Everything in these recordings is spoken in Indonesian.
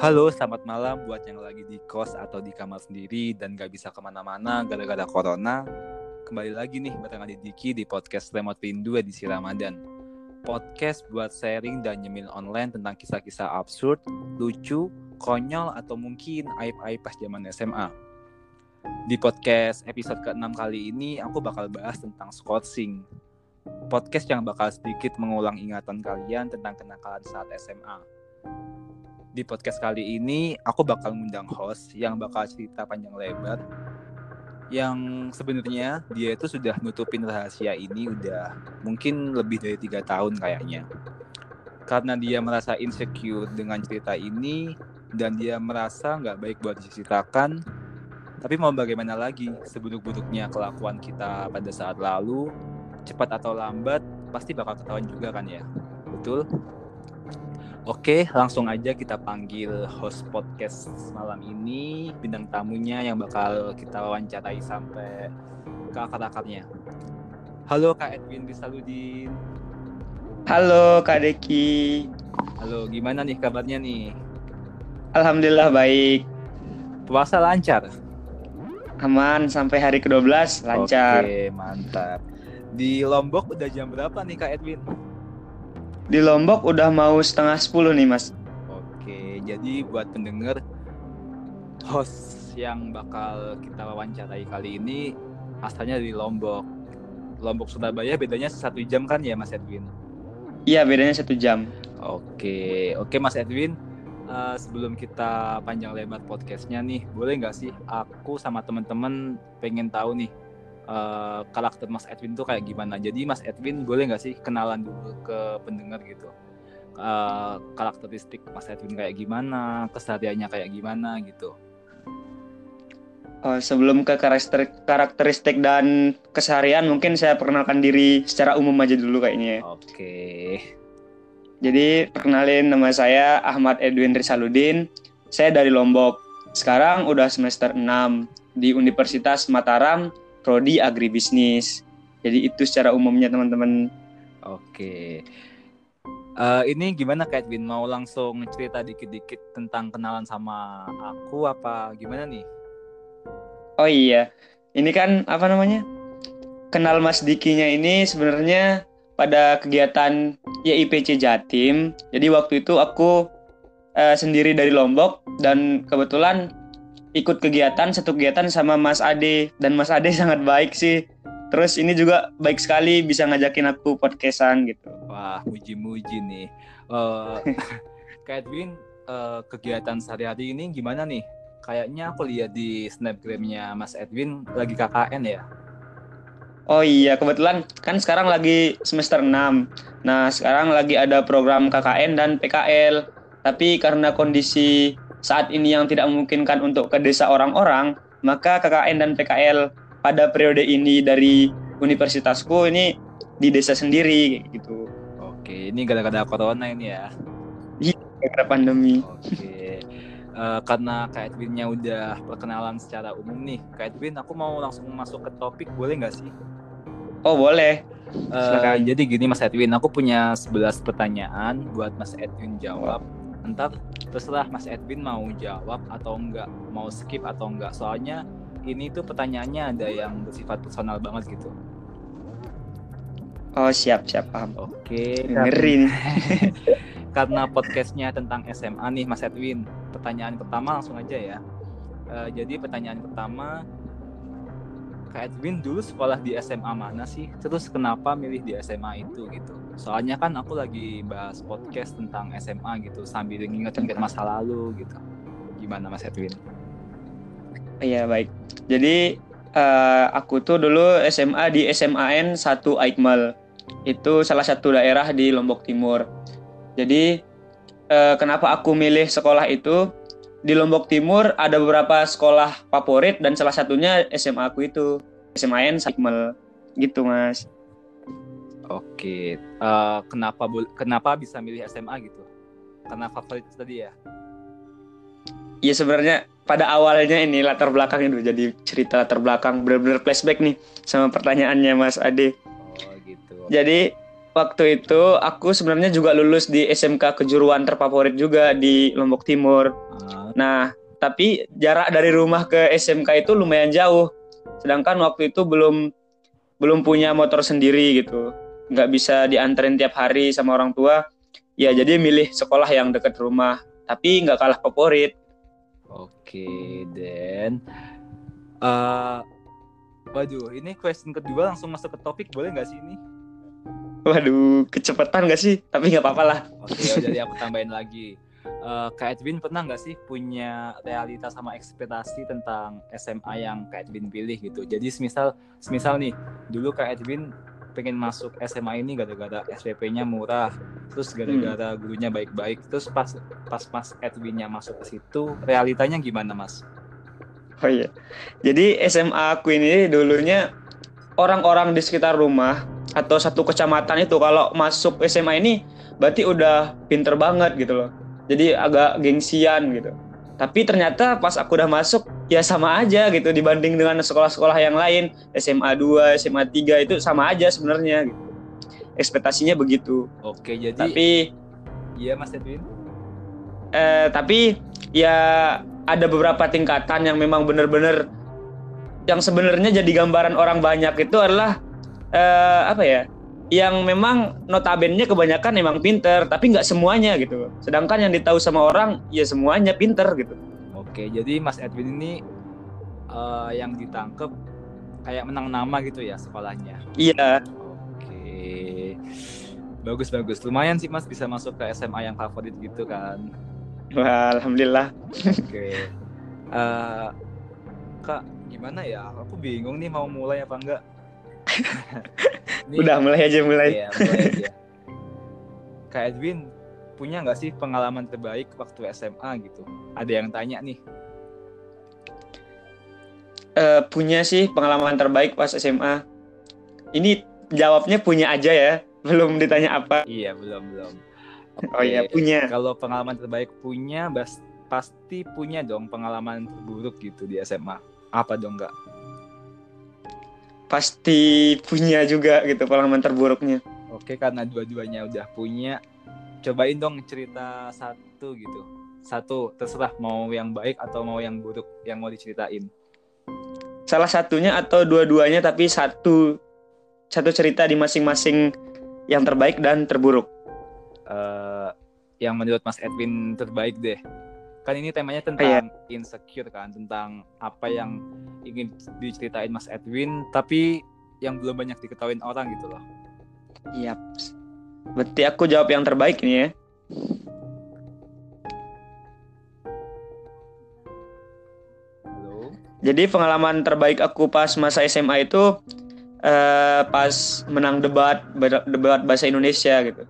Halo, selamat malam buat yang lagi di kos atau di kamar sendiri dan gak bisa ke mana-mana gara-gara corona. Kembali lagi nih bareng Adi Diki di podcast Remote Rindu edisi Ramadan. Podcast buat sharing dan nyemil online tentang kisah-kisah absurd, lucu, konyol, atau mungkin aib-aib pas zaman SMA. Di podcast episode ke-6 kali ini, aku bakal bahas tentang scoring. Podcast yang bakal sedikit mengulang ingatan kalian tentang kenakalan saat SMA di podcast kali ini aku bakal ngundang host yang bakal cerita panjang lebar yang sebenarnya dia itu sudah nutupin rahasia ini udah mungkin lebih dari tiga tahun kayaknya. Karena dia merasa insecure dengan cerita ini dan dia merasa nggak baik buat diceritakan tapi mau bagaimana lagi seburuk-buruknya kelakuan kita pada saat lalu cepat atau lambat pasti bakal ketahuan juga kan ya? Betul Oke, langsung aja kita panggil host podcast malam ini, bintang tamunya yang bakal kita wawancarai sampai ke akar-akarnya. Halo Kak Edwin Bisaludin. Halo Kak Deki. Halo, gimana nih kabarnya nih? Alhamdulillah baik. Puasa lancar? Aman sampai hari ke-12 lancar. Oke, mantap. Di Lombok udah jam berapa nih Kak Edwin? Di Lombok udah mau setengah sepuluh nih mas. Oke, jadi buat pendengar host yang bakal kita wawancarai kali ini asalnya di Lombok. Lombok Surabaya bedanya satu jam kan ya Mas Edwin? Iya bedanya satu jam. Oke, oke Mas Edwin. Uh, sebelum kita panjang lebar podcastnya nih, boleh nggak sih aku sama teman-teman pengen tahu nih uh, karakter Mas Edwin tuh kayak gimana. Jadi Mas Edwin boleh nggak sih kenalan dulu ke pendengar gitu. Uh, karakteristik Mas Edwin kayak gimana, kesehariannya kayak gimana gitu. Oh, sebelum ke karakter karakteristik dan keseharian, mungkin saya perkenalkan diri secara umum aja dulu kayaknya. Oke. Jadi perkenalin nama saya Ahmad Edwin Risaludin. Saya dari Lombok. Sekarang udah semester 6 di Universitas Mataram prodi agribisnis. Jadi itu secara umumnya teman-teman. Oke. Uh, ini gimana Kak Edwin? Mau langsung cerita dikit-dikit tentang kenalan sama aku apa gimana nih? Oh iya, ini kan apa namanya? Kenal Mas Dikinya ini sebenarnya pada kegiatan YIPC Jatim. Jadi waktu itu aku uh, sendiri dari Lombok dan kebetulan ikut kegiatan satu kegiatan sama Mas Ade dan Mas Ade sangat baik sih. Terus ini juga baik sekali bisa ngajakin aku podcastan gitu. Wah, muji-muji nih. Uh, Kak Edwin, uh, kegiatan sehari-hari ini gimana nih? Kayaknya aku lihat di snapgramnya Mas Edwin lagi KKN ya? Oh iya, kebetulan kan sekarang lagi semester 6. Nah, sekarang lagi ada program KKN dan PKL. Tapi karena kondisi saat ini yang tidak memungkinkan untuk ke desa orang-orang, maka KKN dan PKL pada periode ini dari universitasku ini di desa sendiri gitu. Oke, ini gara-gara corona ini ya. Iya, gara-gara pandemi. Oke. Uh, karena Kak Edwinnya udah perkenalan secara umum nih, Kak Edwin, aku mau langsung masuk ke topik, boleh nggak sih? Oh boleh. Uh, jadi gini Mas Edwin, aku punya 11 pertanyaan buat Mas Edwin jawab ntar terserah Mas Edwin mau jawab atau enggak mau skip atau enggak. Soalnya ini tuh pertanyaannya ada yang bersifat personal banget gitu. Oh siap siap paham. Oke ngeri karena podcastnya tentang SMA nih Mas Edwin. Pertanyaan pertama langsung aja ya. Uh, jadi pertanyaan pertama Kak Edwin dulu sekolah di SMA mana sih? Terus kenapa milih di SMA itu gitu? Soalnya kan aku lagi bahas podcast tentang SMA gitu sambil nginget-nginget masa lalu gitu. Gimana Mas Edwin? Iya baik. Jadi uh, aku tuh dulu SMA di SMAN 1 Aikmal. Itu salah satu daerah di Lombok Timur. Jadi uh, kenapa aku milih sekolah itu? Di Lombok Timur ada beberapa sekolah favorit dan salah satunya SMA aku itu SMAN Sakmal gitu mas. Oke, uh, kenapa kenapa bisa milih SMA gitu? Karena favorit tadi ya? Iya sebenarnya pada awalnya ini latar belakang itu jadi cerita latar belakang benar-benar flashback nih sama pertanyaannya Mas Ade. Oh gitu. Jadi waktu itu aku sebenarnya juga lulus di SMK kejuruan terfavorit juga di Lombok Timur. Ah, Nah, tapi jarak dari rumah ke SMK itu lumayan jauh. Sedangkan waktu itu belum belum punya motor sendiri gitu. Nggak bisa dianterin tiap hari sama orang tua. Ya, jadi milih sekolah yang dekat rumah. Tapi nggak kalah favorit. Oke, dan eh waduh, ini question kedua langsung masuk ke topik boleh nggak sih ini? Waduh, kecepatan nggak sih? Tapi nggak apa-apa lah. Oke, ya jadi aku tambahin lagi. Eh, Kak Edwin pernah nggak sih punya realitas sama ekspektasi tentang SMA yang Kak Edwin pilih gitu? Jadi semisal, semisal nih, dulu Kak Edwin pengen masuk SMA ini gara-gara SPP-nya murah, terus gara-gara gurunya baik-baik, terus pas pas Mas Edwinnya masuk ke situ, realitanya gimana Mas? Oh iya. Jadi SMA aku ini dulunya orang-orang di sekitar rumah atau satu kecamatan itu kalau masuk SMA ini berarti udah pinter banget gitu loh. Jadi agak gengsian gitu. Tapi ternyata pas aku udah masuk ya sama aja gitu dibanding dengan sekolah-sekolah yang lain, SMA 2, SMA 3 itu sama aja sebenarnya gitu. Ekspektasinya begitu. Oke, jadi Tapi iya Mas Edwin. eh, tapi ya ada beberapa tingkatan yang memang benar-benar yang sebenarnya jadi gambaran orang banyak itu adalah eh, apa ya yang memang notabene kebanyakan memang pinter tapi nggak semuanya gitu sedangkan yang ditahu sama orang ya semuanya pinter gitu Oke, jadi Mas Edwin ini eh, yang ditangkep kayak menang nama gitu ya sekolahnya. iya Oke. Bagus bagus. Lumayan sih Mas bisa masuk ke SMA yang favorit gitu kan. Wah, alhamdulillah Oke. Eh, Kak, gimana ya? Aku bingung nih mau mulai apa enggak. Ini- udah mulai aja mulai Iya, mulai aja. Kak Edwin punya nggak sih pengalaman terbaik waktu SMA gitu? Ada yang tanya nih. Eh, punya sih pengalaman terbaik pas SMA ini jawabnya punya aja ya belum ditanya apa Iya, belum belum. oh iya punya Kalau pengalaman terbaik punya, pasti punya dong pengalaman terburuk gitu di SMA. Apa dong nggak? Pasti punya juga gitu pengalaman terburuknya Oke, karena dua-duanya udah punya, cobain dong cerita satu gitu. Satu, terserah mau yang baik atau mau yang buruk yang mau diceritain. salah satunya atau dua-duanya tapi satu satu cerita di masing-masing yang terbaik dan terburuk. eh yang menurut Mas Edwin terbaik deh. Kan ini temanya tentang insecure kan, tentang apa yang ingin diceritain Mas Edwin, tapi yang belum banyak diketahui orang gitu loh. Iya. Berarti aku jawab yang terbaik nih ya. Halo. Jadi pengalaman terbaik aku pas masa SMA itu eh, pas menang debat debat bahasa Indonesia gitu.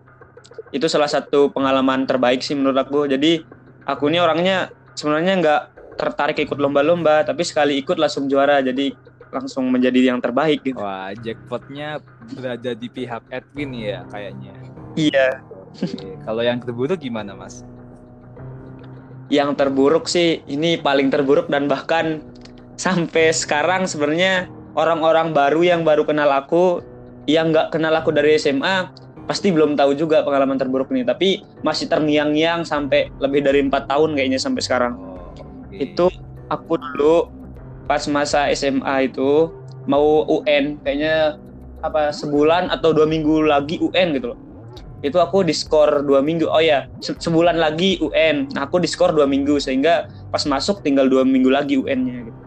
Itu salah satu pengalaman terbaik sih menurut aku. Jadi aku ini orangnya sebenarnya nggak tertarik ikut lomba-lomba, tapi sekali ikut langsung juara. Jadi langsung menjadi yang terbaik gitu. Wah, jackpotnya berada di pihak Edwin ya kayaknya. Iya. Kalau yang terburuk gimana Mas? Yang terburuk sih ini paling terburuk dan bahkan sampai sekarang sebenarnya orang-orang baru yang baru kenal aku yang nggak kenal aku dari SMA pasti belum tahu juga pengalaman terburuk ini tapi masih terngiang-ngiang sampai lebih dari empat tahun kayaknya sampai sekarang. Oh, oke. itu aku dulu pas masa SMA itu mau UN kayaknya apa sebulan atau dua minggu lagi UN gitu loh. Itu aku diskor dua minggu oh ya se- sebulan lagi UN nah aku diskor dua minggu sehingga pas masuk tinggal dua minggu lagi UN-nya gitu.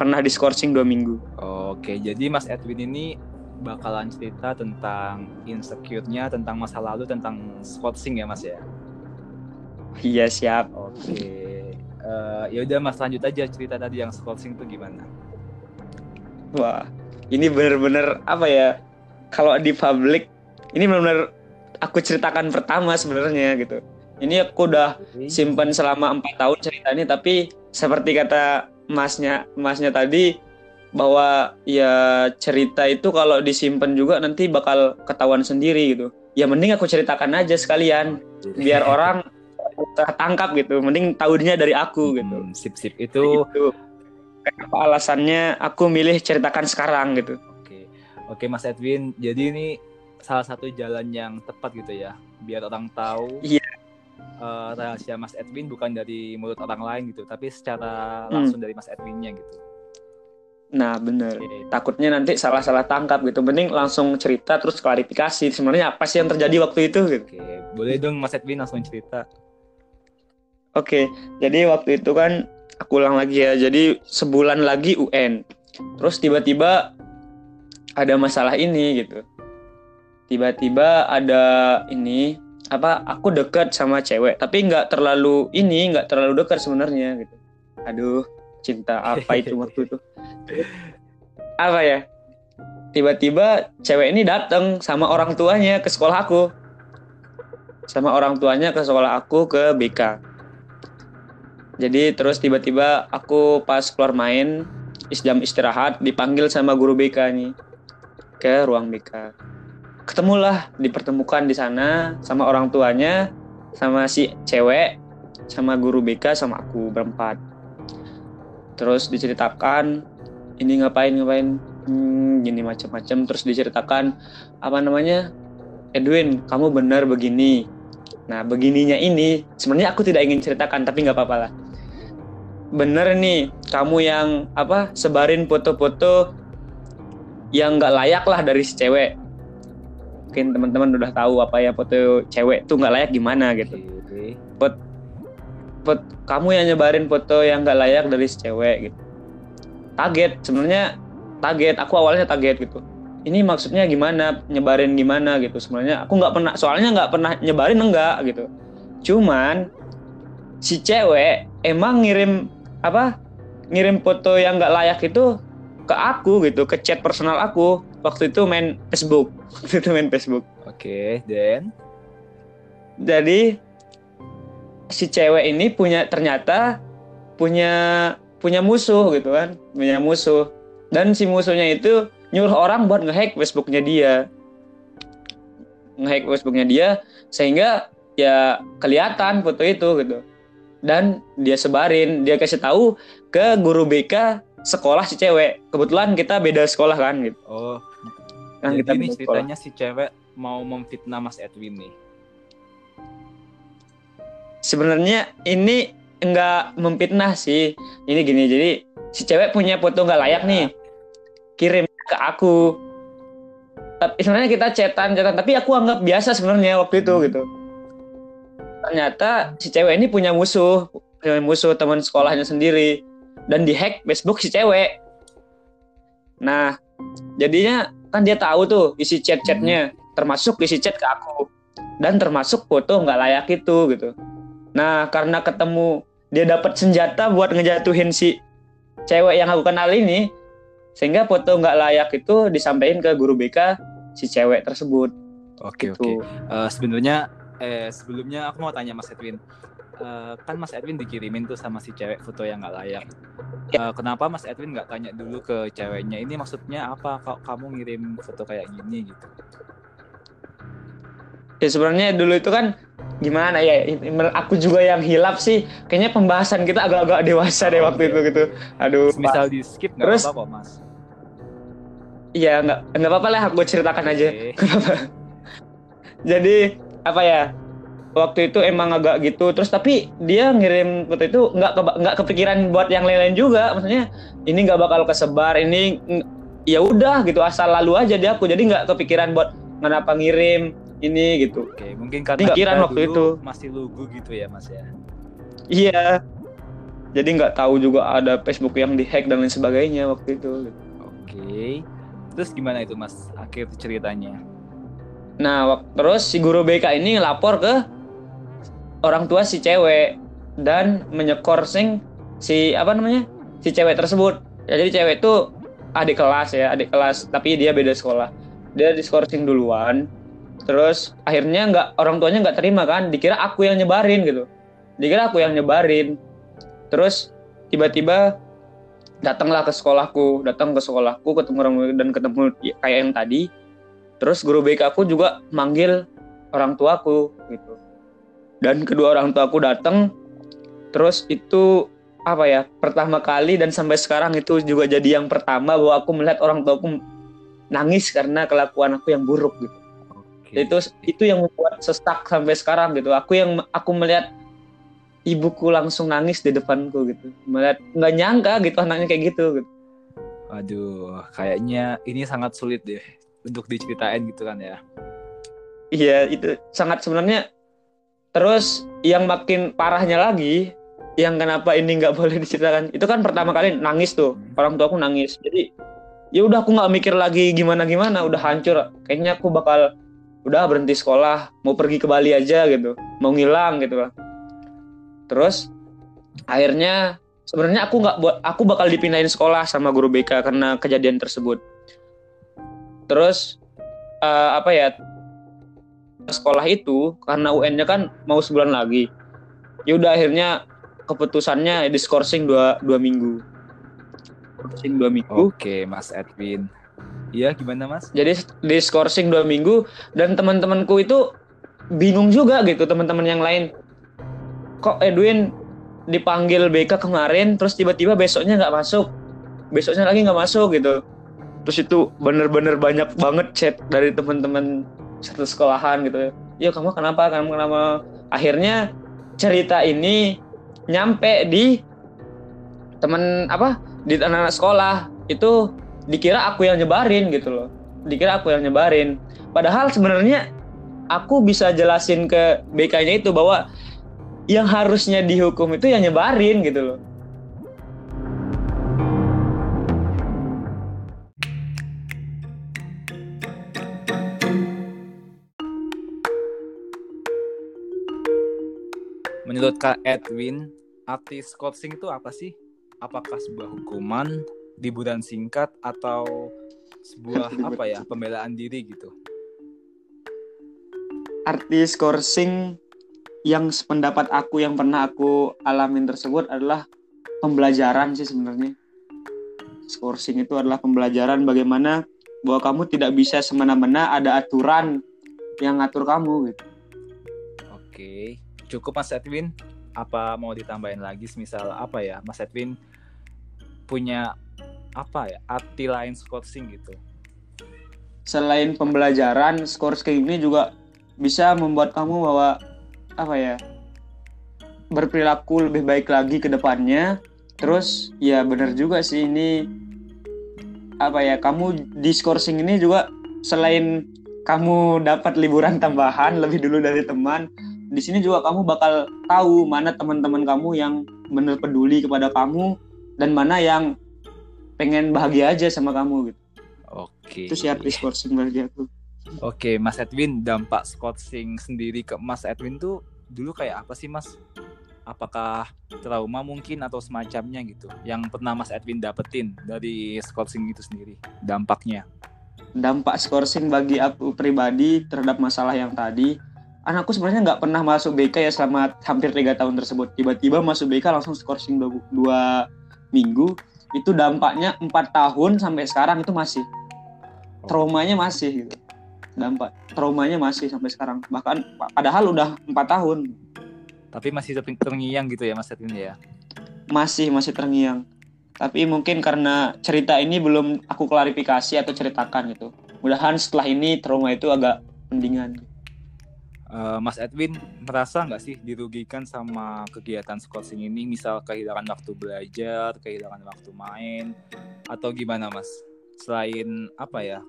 Pernah diskorsing dua minggu. Oke, jadi Mas Edwin ini bakalan cerita tentang insecure-nya, tentang masa lalu, tentang sportsing ya Mas ya. iya siap Oke, Eh, ya udah Mas lanjut aja cerita tadi yang sportsing itu gimana? wah ini bener-bener apa ya kalau di publik ini bener-bener aku ceritakan pertama sebenarnya gitu ini aku udah simpan selama empat tahun cerita ini tapi seperti kata masnya masnya tadi bahwa ya cerita itu kalau disimpan juga nanti bakal ketahuan sendiri gitu ya mending aku ceritakan aja sekalian biar orang tertangkap gitu mending tahunya dari aku gitu Hmm, sip sip itu. Gitu. Kenapa alasannya aku milih ceritakan sekarang gitu Oke, oke Mas Edwin. Jadi ini salah satu jalan yang tepat gitu ya biar orang tahu Iya. eh, rahasia Mas Edwin bukan dari mulut orang lain gitu tapi secara Hmm. langsung dari Mas Edwinnya gitu Nah, bener. Oke. Takutnya nanti salah-salah tangkap gitu. Mending langsung cerita terus klarifikasi. Sebenarnya apa sih yang terjadi waktu itu gitu. Oke, boleh dong Mas Edwin langsung cerita. Oke, jadi waktu itu kan aku ulang lagi ya. Jadi sebulan lagi UN. Terus tiba-tiba ada masalah ini gitu. Tiba-tiba ada ini apa? Aku deket sama cewek, tapi nggak terlalu ini, nggak terlalu dekat sebenarnya gitu. Aduh, cinta apa itu waktu itu? Apa ya? Tiba-tiba cewek ini datang sama orang tuanya ke sekolah aku. Sama orang tuanya ke sekolah aku ke BK. Jadi terus tiba-tiba aku pas keluar main jam istirahat dipanggil sama guru BK nih ke ruang BK. Ketemulah dipertemukan di sana sama orang tuanya sama si cewek sama guru BK sama aku berempat. Terus diceritakan ini ngapain ngapain hmm, gini macam-macam terus diceritakan apa namanya Edwin kamu benar begini Nah, begininya ini sebenarnya aku tidak ingin ceritakan tapi nggak apa-apa lah. Bener nih, kamu yang apa sebarin foto-foto yang nggak layak lah dari si cewek. Mungkin teman-teman udah tahu apa ya foto cewek tuh nggak layak gimana gitu. Fot- kamu yang nyebarin foto yang nggak layak dari si cewek gitu. Kaget sebenarnya kaget. Aku awalnya kaget gitu. Ini maksudnya gimana nyebarin gimana gitu sebenarnya aku nggak pernah soalnya nggak pernah nyebarin enggak gitu. Cuman si cewek emang ngirim apa ngirim foto yang nggak layak itu ke aku gitu ke chat personal aku waktu itu main Facebook waktu itu main Facebook Oke, dan jadi si cewek ini punya ternyata punya punya musuh gitu kan punya musuh. Dan si musuhnya itu nyuruh orang buat ngehack Facebooknya dia. Ngehack Facebooknya dia sehingga ya kelihatan foto itu gitu. Dan dia sebarin dia kasih tahu ke guru BK sekolah si cewek. Kebetulan kita beda sekolah kan gitu. Oh, kan jadi kita ini beda sekolah. ceritanya si cewek mau memfitnah Mas Edwin nih. Sebenarnya ini enggak memfitnah sih. Ini gini, jadi si cewek punya foto nggak layak nih, kirim ke aku. Tapi sebenarnya kita chatan, chatan, tapi aku anggap biasa sebenarnya waktu itu gitu. Ternyata si cewek ini punya musuh, punya musuh teman sekolahnya sendiri, dan dihack Facebook si cewek. Nah, jadinya kan dia tahu tuh isi chat-chatnya, termasuk isi chat ke aku, dan termasuk foto nggak layak itu gitu. Nah, karena ketemu dia dapat senjata buat ngejatuhin si cewek yang aku kenal ini, sehingga foto nggak layak itu disampaikan ke guru BK si cewek tersebut. Oke, Gitu. oke. Eh, sebenarnya eh sebelumnya aku mau tanya Mas Edwin. Eh, kan Mas Edwin dikirimin tuh sama si cewek foto yang nggak layak. Eh, kenapa Mas Edwin nggak tanya dulu ke ceweknya ini maksudnya apa kok kamu ngirim foto kayak gini gitu? Ya sebenarnya dulu itu kan gimana ya? Aku juga yang hilap sih. Kayaknya pembahasan kita agak-agak dewasa deh Oh, waktu oke, itu gitu. Aduh. Misal di skip nggak Terus- apa-apa Mas. Iya nggak nggak apa-apa lah aku ceritakan aja. Oke. Jadi apa ya? Waktu itu emang agak gitu. Terus tapi dia ngirim foto itu nggak nggak kepikiran buat yang lain-lain juga. Maksudnya ini nggak bakal kesebar. Ini ya udah gitu asal lalu aja dia aku. Jadi nggak kepikiran buat kenapa ngirim ini gitu. Oke, mungkin karena Pikiran waktu dulu itu. masih lugu gitu ya Mas ya. Iya. Jadi nggak tahu juga ada Facebook yang dihack dan lain sebagainya waktu itu. gitu. Oke. Terus gimana itu Mas akhir ceritanya? Nah, terus si guru BK ini lapor ke orang tua si cewek dan menyekor sing si apa namanya? si cewek tersebut. Ya, jadi cewek itu adik kelas ya, adik kelas, tapi dia beda sekolah. Dia diskorsing duluan. Terus akhirnya nggak orang tuanya nggak terima kan, dikira aku yang nyebarin gitu. Dikira aku yang nyebarin. Terus tiba-tiba datanglah ke sekolahku, datang ke sekolahku ketemu orang dan ketemu ya, kayak yang tadi. Terus guru BK aku juga manggil orang tuaku gitu. Dan kedua orang tuaku datang. Terus itu apa ya? Pertama kali dan sampai sekarang itu juga jadi yang pertama bahwa aku melihat orang tuaku nangis karena kelakuan aku yang buruk gitu. Itu itu yang membuat sesak sampai sekarang gitu. Aku yang aku melihat ibuku langsung nangis di depanku gitu. Melihat nggak nyangka gitu anaknya kayak gitu gitu. Aduh, kayaknya ini sangat sulit deh untuk diceritain gitu kan ya. iya itu sangat sebenarnya. Terus yang makin parahnya lagi yang kenapa ini nggak boleh diceritakan itu kan pertama kali nangis tuh. Orang tua aku nangis. Jadi ya udah aku nggak mikir lagi gimana gimana udah hancur. Kayaknya aku bakal udah berhenti sekolah mau pergi ke Bali aja gitu. Mau ngilang gitu lah. Terus akhirnya sebenarnya aku nggak buat aku bakal dipindahin sekolah sama guru BK karena kejadian tersebut. Terus eh, apa ya sekolah itu karena UN-nya kan mau sebulan lagi ya udah akhirnya keputusannya diskorsing dua dua minggu. Skorsing dua minggu. Oke, Mas Edwin. Iya, gimana Mas? jadi diskorsing dua minggu dan teman-temanku itu bingung juga gitu teman-teman yang lain. Kok Edwin dipanggil BK kemarin terus tiba-tiba besoknya nggak masuk? Besoknya lagi nggak masuk gitu. Terus itu bener-bener banyak banget chat dari teman-teman satu sekolahan gitu. Ya kamu kenapa? Kamu kenapa? Akhirnya cerita ini nyampe di teman apa di anak-anak sekolah. Itu dikira aku yang nyebarin gitu loh. Dikira aku yang nyebarin. Padahal sebenarnya aku bisa jelasin ke BK-nya itu bahwa yang harusnya dihukum itu yang nyebarin gitu loh. Menurut Kak Edwin, arti skorsing itu apa sih? Apakah sebuah hukuman, liburan singkat, atau sebuah apa ya pembelaan diri gitu? arti skorsing yang sependapat aku yang pernah aku alamin tersebut adalah pembelajaran sih sebenarnya skorsing itu adalah pembelajaran bagaimana bahwa kamu tidak bisa semena-mena ada aturan yang ngatur kamu gitu Oke, cukup Mas Edwin. Apa mau ditambahin lagi? Misal apa ya, Mas Edwin punya apa ya arti lain skorsing gitu? selain pembelajaran skorsing ini juga bisa membuat kamu bahwa apa ya berperilaku lebih baik lagi ke depannya terus ya benar juga sih ini apa ya kamu di skorsing ini juga selain kamu dapat liburan tambahan lebih dulu dari teman di sini juga kamu bakal tahu mana teman-teman kamu yang benar peduli kepada kamu dan mana yang pengen bahagia aja sama kamu gitu Oke. itu sih arti skorsing bagi aku Oke, Mas Edwin, dampak skorsing sendiri ke Mas Edwin tuh dulu kayak apa sih, Mas? Apakah trauma mungkin atau semacamnya gitu yang pernah Mas Edwin dapetin dari skorsing itu sendiri, dampaknya? dampak skorsing bagi aku pribadi terhadap masalah yang tadi anakku sebenarnya nggak pernah masuk BK ya selama hampir tiga tahun tersebut tiba-tiba masuk BK langsung skorsing dua, dua minggu itu dampaknya empat tahun sampai sekarang itu masih. Traumanya masih gitu. Dampak traumanya masih sampai sekarang. Bahkan padahal udah empat tahun. Tapi masih ter- terngiang gitu ya Mas Edwin ya? masih masih terngiang. Tapi mungkin karena cerita ini belum aku klarifikasi atau ceritakan gitu. Mudahan setelah ini trauma itu agak mendingan Eh, Mas Edwin merasa nggak sih dirugikan sama kegiatan skorsing ini? Misal kehilangan waktu belajar, kehilangan waktu main, atau gimana Mas? Selain apa ya?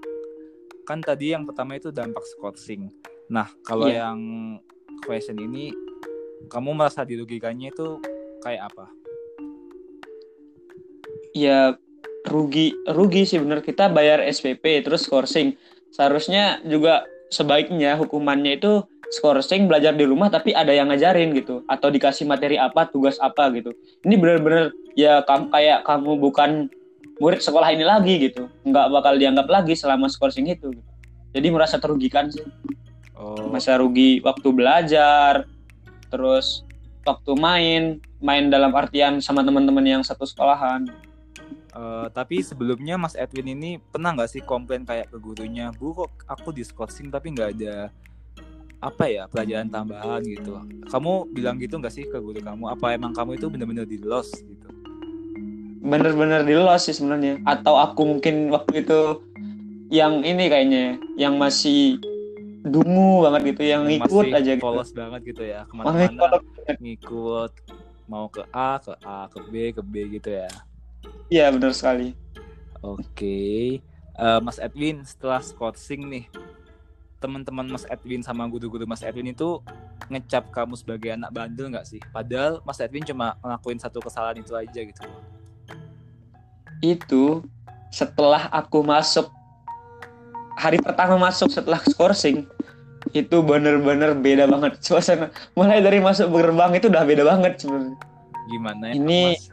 Kan tadi yang pertama itu dampak skorsing. Nah, kalau Iya. yang question ini, kamu merasa dirugikannya itu kayak apa? ya rugi rugi sih bener kita bayar SPP terus skorsing seharusnya juga sebaiknya hukumannya itu skorsing belajar di rumah tapi ada yang ngajarin gitu. Atau dikasih materi apa tugas apa gitu. Ini bener-bener ya kamu kayak kamu bukan murid sekolah ini lagi gitu. Nggak bakal dianggap lagi selama skorsing itu gitu. jadi merasa terugikan sih. Oh, masa rugi waktu belajar terus waktu main main dalam artian sama teman-teman yang satu sekolahan eh, tapi sebelumnya Mas Edwin ini pernah nggak sih komplain kayak ke gurunya, Bu kok aku di skorsing tapi nggak ada apa ya pelajaran tambahan gitu. Kamu bilang gitu nggak sih ke guru kamu? Apa emang kamu itu bener-bener di lost gitu? bener-bener di los sih sebenarnya atau aku mungkin waktu itu yang ini kayaknya yang masih dungu banget gitu yang Yang ngikut masih aja gitu. polos banget gitu ya ke mana-mana ngikut mau ke A ke A ke B ke B gitu ya Iya benar sekali. Oke, Eh, Mas Edwin setelah skorsing nih, teman-teman Mas Edwin sama guru-guru Mas Edwin itu ngecap kamu sebagai anak bandel nggak sih? Padahal Mas Edwin cuma ngelakuin satu kesalahan itu aja gitu. Itu setelah aku masuk hari pertama masuk setelah skorsing itu bener-bener beda banget suasana. Mulai dari masuk gerbang itu udah beda banget sebenarnya. Gimana ya, Ini- Mas?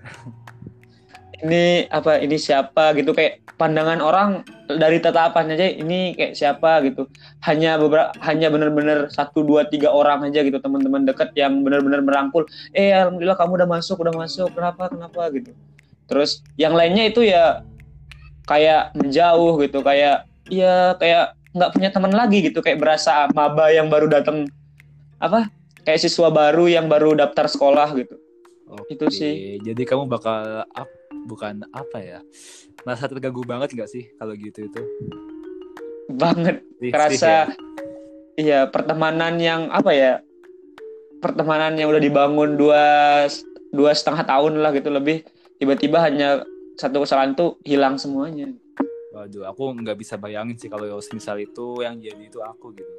Ini apa? Ini siapa gitu kayak pandangan orang dari tatapan aja ini kayak siapa gitu. Hanya beberapa hanya bener-bener satu dua tiga orang aja gitu teman-teman dekat yang bener-bener merangkul. Eh alhamdulillah kamu udah masuk, udah masuk. Kenapa? Kenapa gitu. Terus yang lainnya itu ya kayak menjauh gitu, kayak ya kayak nggak punya teman lagi gitu, kayak berasa maba yang baru datang apa? Kayak siswa baru yang baru daftar sekolah gitu. Oke, itu sih. Jadi kamu bakal up, bukan apa ya? Merasa terganggu banget nggak sih kalau gitu itu? Banget Risih kerasa ya? iya pertemanan yang apa ya? Pertemanan yang udah dibangun dua dua setengah tahun lah gitu lebih tiba-tiba hanya satu kesalahan tuh hilang semuanya. Waduh, aku nggak bisa bayangin sih kalau misal itu yang jadi itu aku gitu.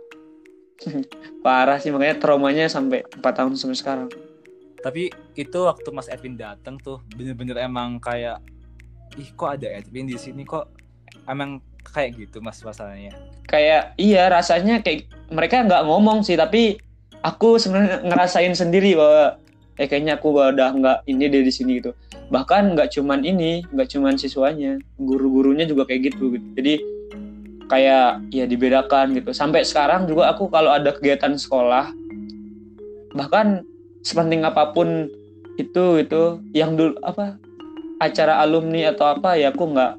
Parah sih makanya traumanya sampai empat tahun sampai sekarang. Tapi itu waktu Mas Edwin datang tuh bener-bener emang kayak ih kok ada Edwin di sini? Kok emang kayak gitu Mas masalahnya. kayak iya rasanya kayak mereka nggak ngomong sih tapi aku sebenarnya ngerasain sendiri bahwa eh kayaknya aku udah nggak ini deh di sini gitu. Bahkan nggak cuman ini nggak cuman siswanya guru-gurunya juga kayak gitu gitu. Jadi kayak ya dibedakan gitu. Sampai sekarang juga aku kalau ada kegiatan sekolah bahkan sepenting apa pun itu itu yang dulu apa acara alumni atau apa ya aku nggak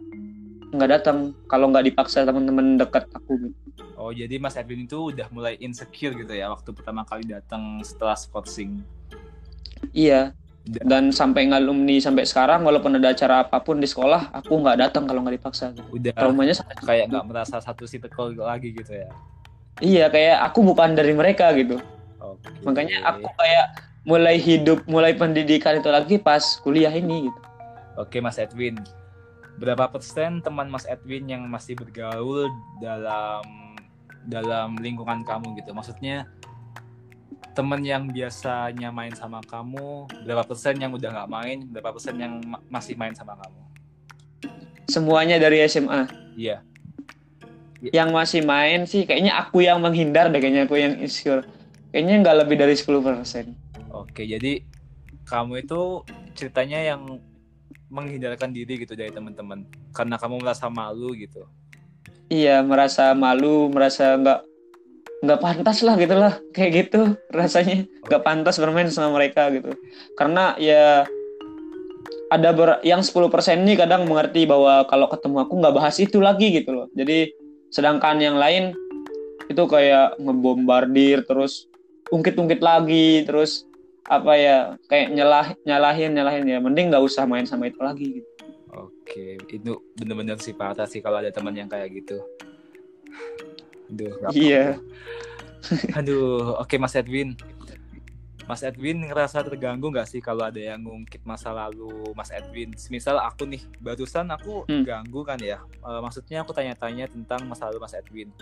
nggak datang kalau nggak dipaksa teman-teman dekat aku gitu. Oh jadi Mas Edwin itu udah mulai insecure gitu ya waktu pertama kali datang setelah skorsing. Iya. Da- Dan sampai ngalumni sampai sekarang walaupun ada acara apa pun di sekolah aku nggak datang kalau nggak dipaksa. Gitu. Udah Traumanya kayak nggak merasa satu circle lagi gitu ya. Iya kayak aku bukan dari mereka gitu. Oke. Makanya aku kayak mulai hidup mulai pendidikan itu lagi pas kuliah ini gitu. Oke Mas Edwin, berapa persen teman Mas Edwin yang masih bergaul dalam dalam lingkungan kamu gitu? Maksudnya teman yang biasanya main sama kamu, berapa persen yang udah nggak main, berapa persen yang ma- masih main sama kamu? Semuanya dari SMA. Iya. Yang masih main sih kayaknya aku yang menghindar deh kayaknya aku yang insecure. Kayaknya nggak lebih dari 10%. Oke, jadi kamu itu ceritanya yang menghindarkan diri gitu dari teman-teman. Karena kamu merasa malu gitu. Iya merasa malu, merasa nggak nggak pantas lah gitu lah. Kayak gitu rasanya. Nggak pantas bermain sama mereka gitu. Karena ya ada ber- yang 10% ini kadang mengerti bahwa kalau ketemu aku nggak bahas itu lagi gitu loh. Jadi sedangkan yang lain itu kayak ngebombardir terus ungkit-ungkit lagi terus apa ya kayak nyelah nyalahin nyalahin ya mending nggak usah main sama itu lagi gitu. Oke, itu bener-bener sih parah sih kalau ada teman yang kayak gitu. Aduh, Iya. apa-apa. Aduh, oke Mas Edwin. Mas Edwin ngerasa terganggu nggak sih kalau ada yang ngungkit masa lalu Mas Edwin? Misal aku nih, barusan aku Hmm. ganggu kan ya. Eh, maksudnya aku tanya-tanya tentang masa lalu Mas Edwin.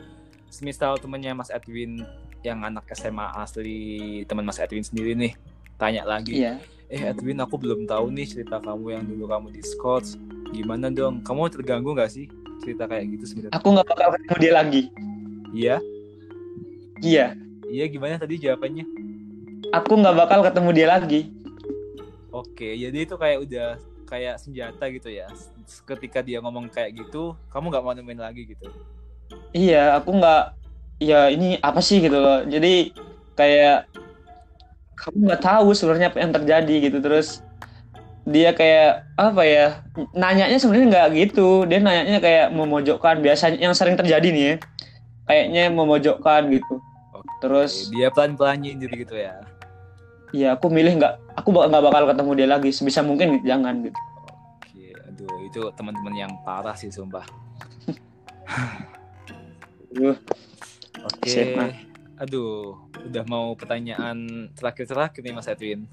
Semisal temennya Mas Edwin yang anak SMA asli teman Mas Edwin sendiri nih, tanya lagi. Iya. eh Edwin aku belum tahu nih cerita kamu yang dulu kamu di Scotts gimana dong kamu terganggu nggak sih cerita kayak gitu sebenarnya Aku nggak bakal ketemu dia lagi. iya Iya. iya gimana tadi jawabannya Aku nggak bakal ketemu dia lagi. oke jadi itu kayak udah kayak senjata gitu ya ketika dia ngomong kayak gitu kamu nggak mau nemuin lagi gitu Iya, aku nggak. Ya ini apa sih gitu loh. Jadi kayak kamu nggak tahu sebenarnya apa yang terjadi gitu. Terus dia kayak apa ya? Nanyanya sebenarnya nggak gitu. Dia nanyanya kayak memojokkan. Biasanya yang sering terjadi nih ya. Kayaknya memojokkan gitu. Oke, Terus dia pelan-pelan nyindir gitu ya ya aku milih nggak. Aku nggak bakal ketemu dia lagi. Sebisa mungkin jangan gitu. oke aduh itu teman-teman yang parah sih sumpah. Oke. SMA. Aduh, udah mau pertanyaan terakhir-terakhir nih Mas Edwin.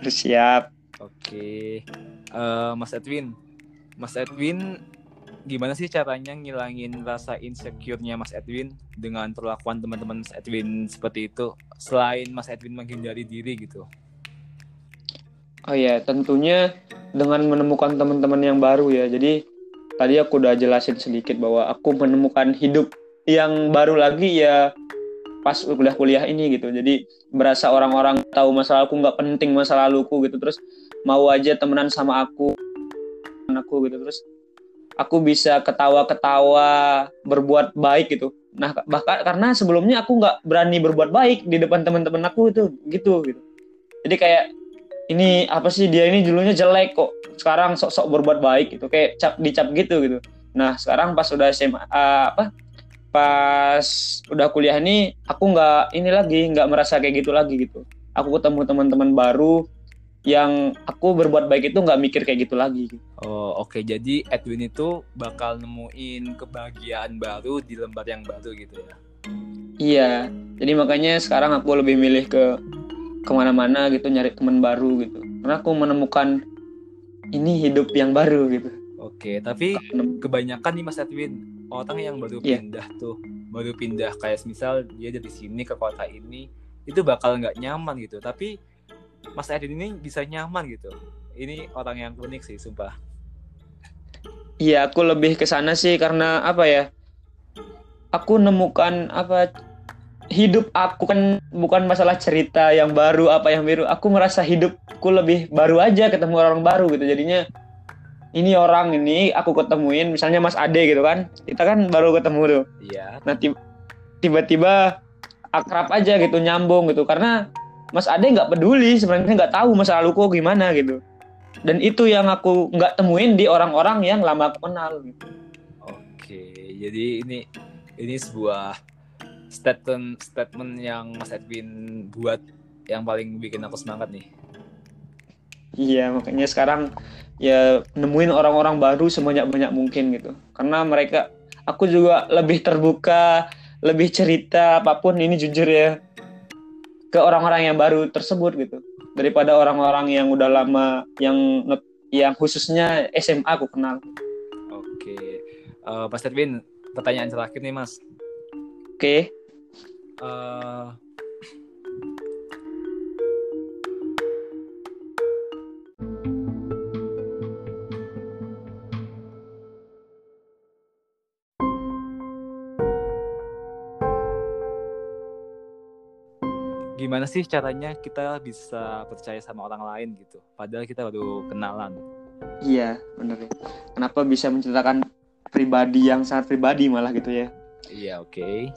Siap. Oke. Eh, Mas Edwin. Mas Edwin gimana sih caranya ngilangin rasa insecure-nya Mas Edwin dengan perlakuan teman-teman Mas Edwin seperti itu selain Mas Edwin menghindari diri gitu? Oh ya, tentunya dengan menemukan teman-teman yang baru ya. Jadi tadi aku udah jelasin sedikit bahwa aku menemukan hidup yang baru lagi ya pas udah kuliah ini gitu. Jadi berasa orang-orang tahu masa aku nggak penting masa laluku gitu. Terus mau aja temenan sama aku, aku gitu. Terus aku bisa ketawa-ketawa, berbuat baik gitu. Nah bahkan karena sebelumnya aku nggak berani berbuat baik di depan teman-teman aku itu gitu gitu. Jadi kayak ini apa sih dia ini dulunya jelek kok sekarang sok-sok berbuat baik gitu kayak cap dicap gitu gitu nah sekarang pas udah SMA uh, apa pas udah kuliah ini aku nggak ini lagi nggak merasa kayak gitu lagi gitu. Aku ketemu teman-teman baru yang aku berbuat baik itu nggak mikir kayak gitu lagi gitu. Oh oke. Jadi Edwin itu bakal nemuin kebahagiaan baru di lembar yang baru gitu ya? Iya. Jadi makanya sekarang aku lebih milih ke ke mana-mana gitu nyari teman baru gitu. Karena aku menemukan ini hidup yang baru gitu. Oke tapi kebanyakan nih Mas Edwin orang yang baru yeah. pindah tuh baru pindah. Kayak misal dia dari sini ke kota ini itu bakal nggak nyaman gitu. Tapi Mas Edwin ini bisa nyaman gitu. Ini orang yang unik sih sumpah. Iya aku lebih ke sana sih karena apa ya? Aku nemukan apa hidup aku kan bukan masalah cerita yang baru apa yang biru. Aku merasa hidupku lebih baru aja ketemu orang baru gitu. Jadinya ini orang ini aku ketemuin misalnya Mas Ade gitu kan. Kita kan baru ketemu tuh. Iya. Nah tiba-tiba akrab aja gitu nyambung gitu. Karena Mas Ade nggak peduli sebenarnya nggak tahu masa laluku gimana gitu. Dan itu yang aku nggak temuin di orang-orang yang lama aku kenal gitu. oke jadi ini ini sebuah statement statement yang Mas Edwin buat yang paling bikin aku semangat nih. Iya, makanya sekarang ya nemuin orang-orang baru sebanyak-banyak mungkin gitu. Karena mereka aku juga lebih terbuka, lebih cerita apa pun ini jujur ya ke orang-orang yang baru tersebut gitu. Daripada orang-orang yang udah lama yang yang khususnya SMA aku kenal. Oke. Uh, Mas Edwin, pertanyaan terakhir nih, Mas. Oke uh, gimana sih caranya kita bisa percaya sama orang lain gitu? Padahal kita baru kenalan. Iya bener ya. Kenapa bisa menceritakan pribadi yang sangat pribadi malah gitu ya? Iya oke. Okay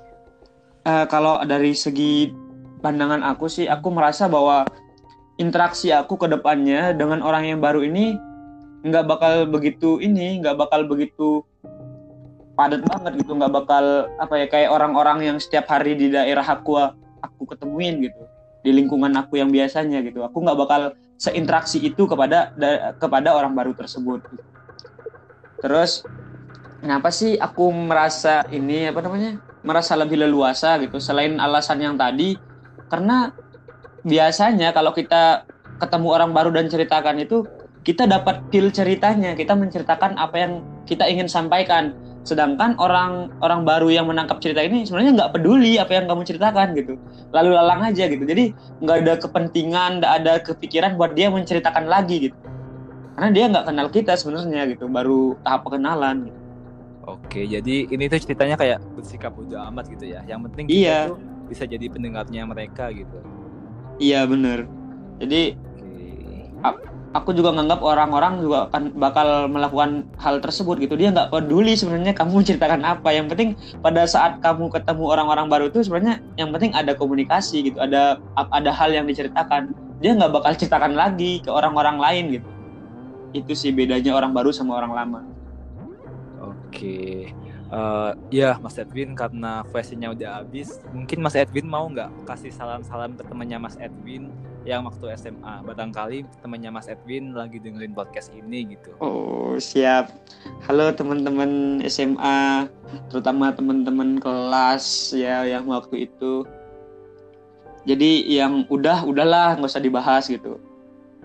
uh, kalau dari segi pandangan aku sih aku merasa bahwa interaksi aku ke depannya dengan orang yang baru ini nggak bakal begitu ini nggak bakal begitu padat banget gitu. Nggak bakal apa ya kayak orang-orang yang setiap hari di daerah aku aku ketemuin gitu di lingkungan aku yang biasanya gitu. Aku nggak bakal seinteraksi itu kepada da, kepada orang baru tersebut. Terus kenapa sih aku merasa ini apa namanya merasa lebih leluasa gitu selain alasan yang tadi? Karena biasanya kalau kita ketemu orang baru dan ceritakan itu kita dapat feel ceritanya kita menceritakan apa yang kita ingin sampaikan sedangkan orang orang baru yang menangkap cerita ini sebenarnya nggak peduli apa yang kamu ceritakan gitu lalu lalang aja gitu jadi nggak ada kepentingan nggak ada kepikiran buat dia menceritakan lagi gitu karena dia nggak kenal kita sebenarnya gitu baru tahap perkenalan gitu. Oke, jadi ini tuh ceritanya kayak bersikap bodo amat gitu ya. Yang penting kita iya. tuh bisa jadi pendengarnya mereka gitu. Iya bener. Jadi. Aku juga nganggap orang-orang juga akan bakal melakukan hal tersebut gitu. Dia nggak peduli sebenarnya kamu ceritakan apa. Yang penting pada saat kamu ketemu orang-orang baru itu sebenarnya yang penting ada komunikasi gitu. Ada ada hal yang diceritakan. Dia nggak bakal ceritakan lagi ke orang-orang lain gitu. Itu sih bedanya orang baru sama orang lama. Oke. Uh, ya Mas Edwin karena questionnya udah habis, mungkin Mas Edwin mau nggak kasih salam-salam ke temannya Mas Edwin yang waktu SMA. Barangkali temannya Mas Edwin lagi dengerin podcast ini gitu. Oh, siap. Halo teman-teman SMA, terutama teman-teman kelas ya yang waktu itu. Jadi yang udah udahlah nggak usah dibahas gitu.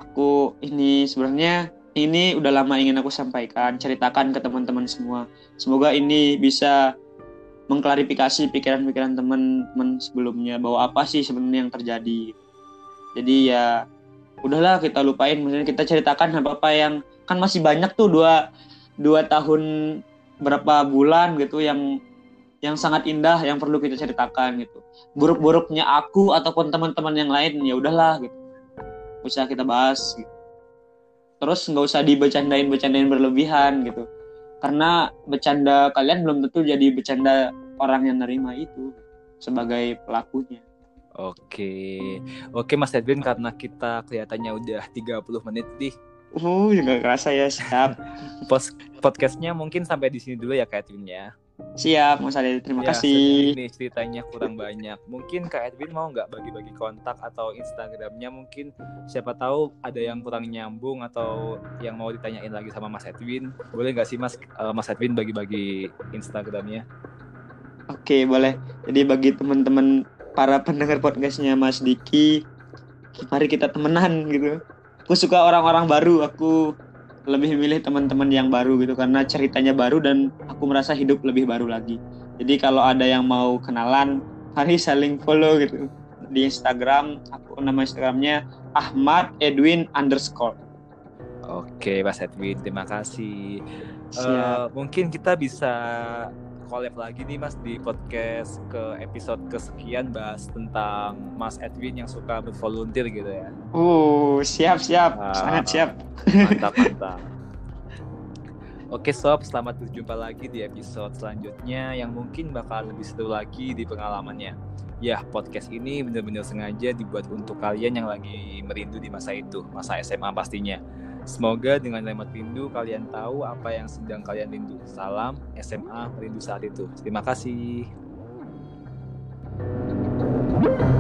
Aku ini sebenarnya ini udah lama ingin aku sampaikan, ceritakan ke teman-teman semua. Semoga ini bisa mengklarifikasi pikiran-pikiran teman-teman sebelumnya bahwa apa sih sebenarnya yang terjadi jadi ya udahlah kita lupain misalnya kita ceritakan apa apa yang kan masih banyak tuh dua dua tahun berapa bulan gitu yang yang sangat indah yang perlu kita ceritakan gitu buruk-buruknya aku ataupun teman-teman yang lain ya udahlah gitu usah kita bahas gitu. Terus nggak usah dibecandain becandain berlebihan gitu karena bercanda kalian belum tentu jadi bercanda orang yang nerima itu sebagai pelakunya Oke. Oke Mas Edwin karena kita kelihatannya udah 30 menit nih. Uh, juga kerasa ya, siap. Post podcastnya mungkin sampai di sini dulu ya Kak Edwin ya. Siap, Mas Ade. Terima ya, kasih. Ini ceritanya kurang banyak. Mungkin Kak Edwin mau nggak bagi-bagi kontak atau Instagramnya mungkin siapa tahu ada yang kurang nyambung atau yang mau ditanyain lagi sama Mas Edwin. Boleh nggak sih Mas uh, Mas Edwin bagi-bagi Instagramnya? Oke, boleh. Jadi bagi teman-teman para pendengar podcastnya Mas Diki mari kita temenan gitu aku suka orang-orang baru aku lebih milih teman-teman yang baru gitu karena ceritanya baru dan aku merasa hidup lebih baru lagi. Jadi kalau ada yang mau kenalan mari saling follow gitu. Di Instagram aku nama Instagramnya Ahmad Edwin underscore. Oke Mas Edwin terima kasih. Uh, mungkin kita bisa collab lagi nih Mas di podcast ke episode kesekian bahas tentang Mas Edwin yang suka bervolunteer gitu ya. Uh, siap siap, uh, sangat siap. Mantap mantap. Oke sob, selamat berjumpa lagi di episode selanjutnya yang mungkin bakal lebih seru lagi di pengalamannya. Ya, podcast ini benar-benar sengaja dibuat untuk kalian yang lagi merindu di masa itu, masa SMA pastinya. Semoga dengan lewat rindu kalian tahu apa yang sedang kalian rindu. Salam SMA Rindu Saat Itu. Terima kasih. thank you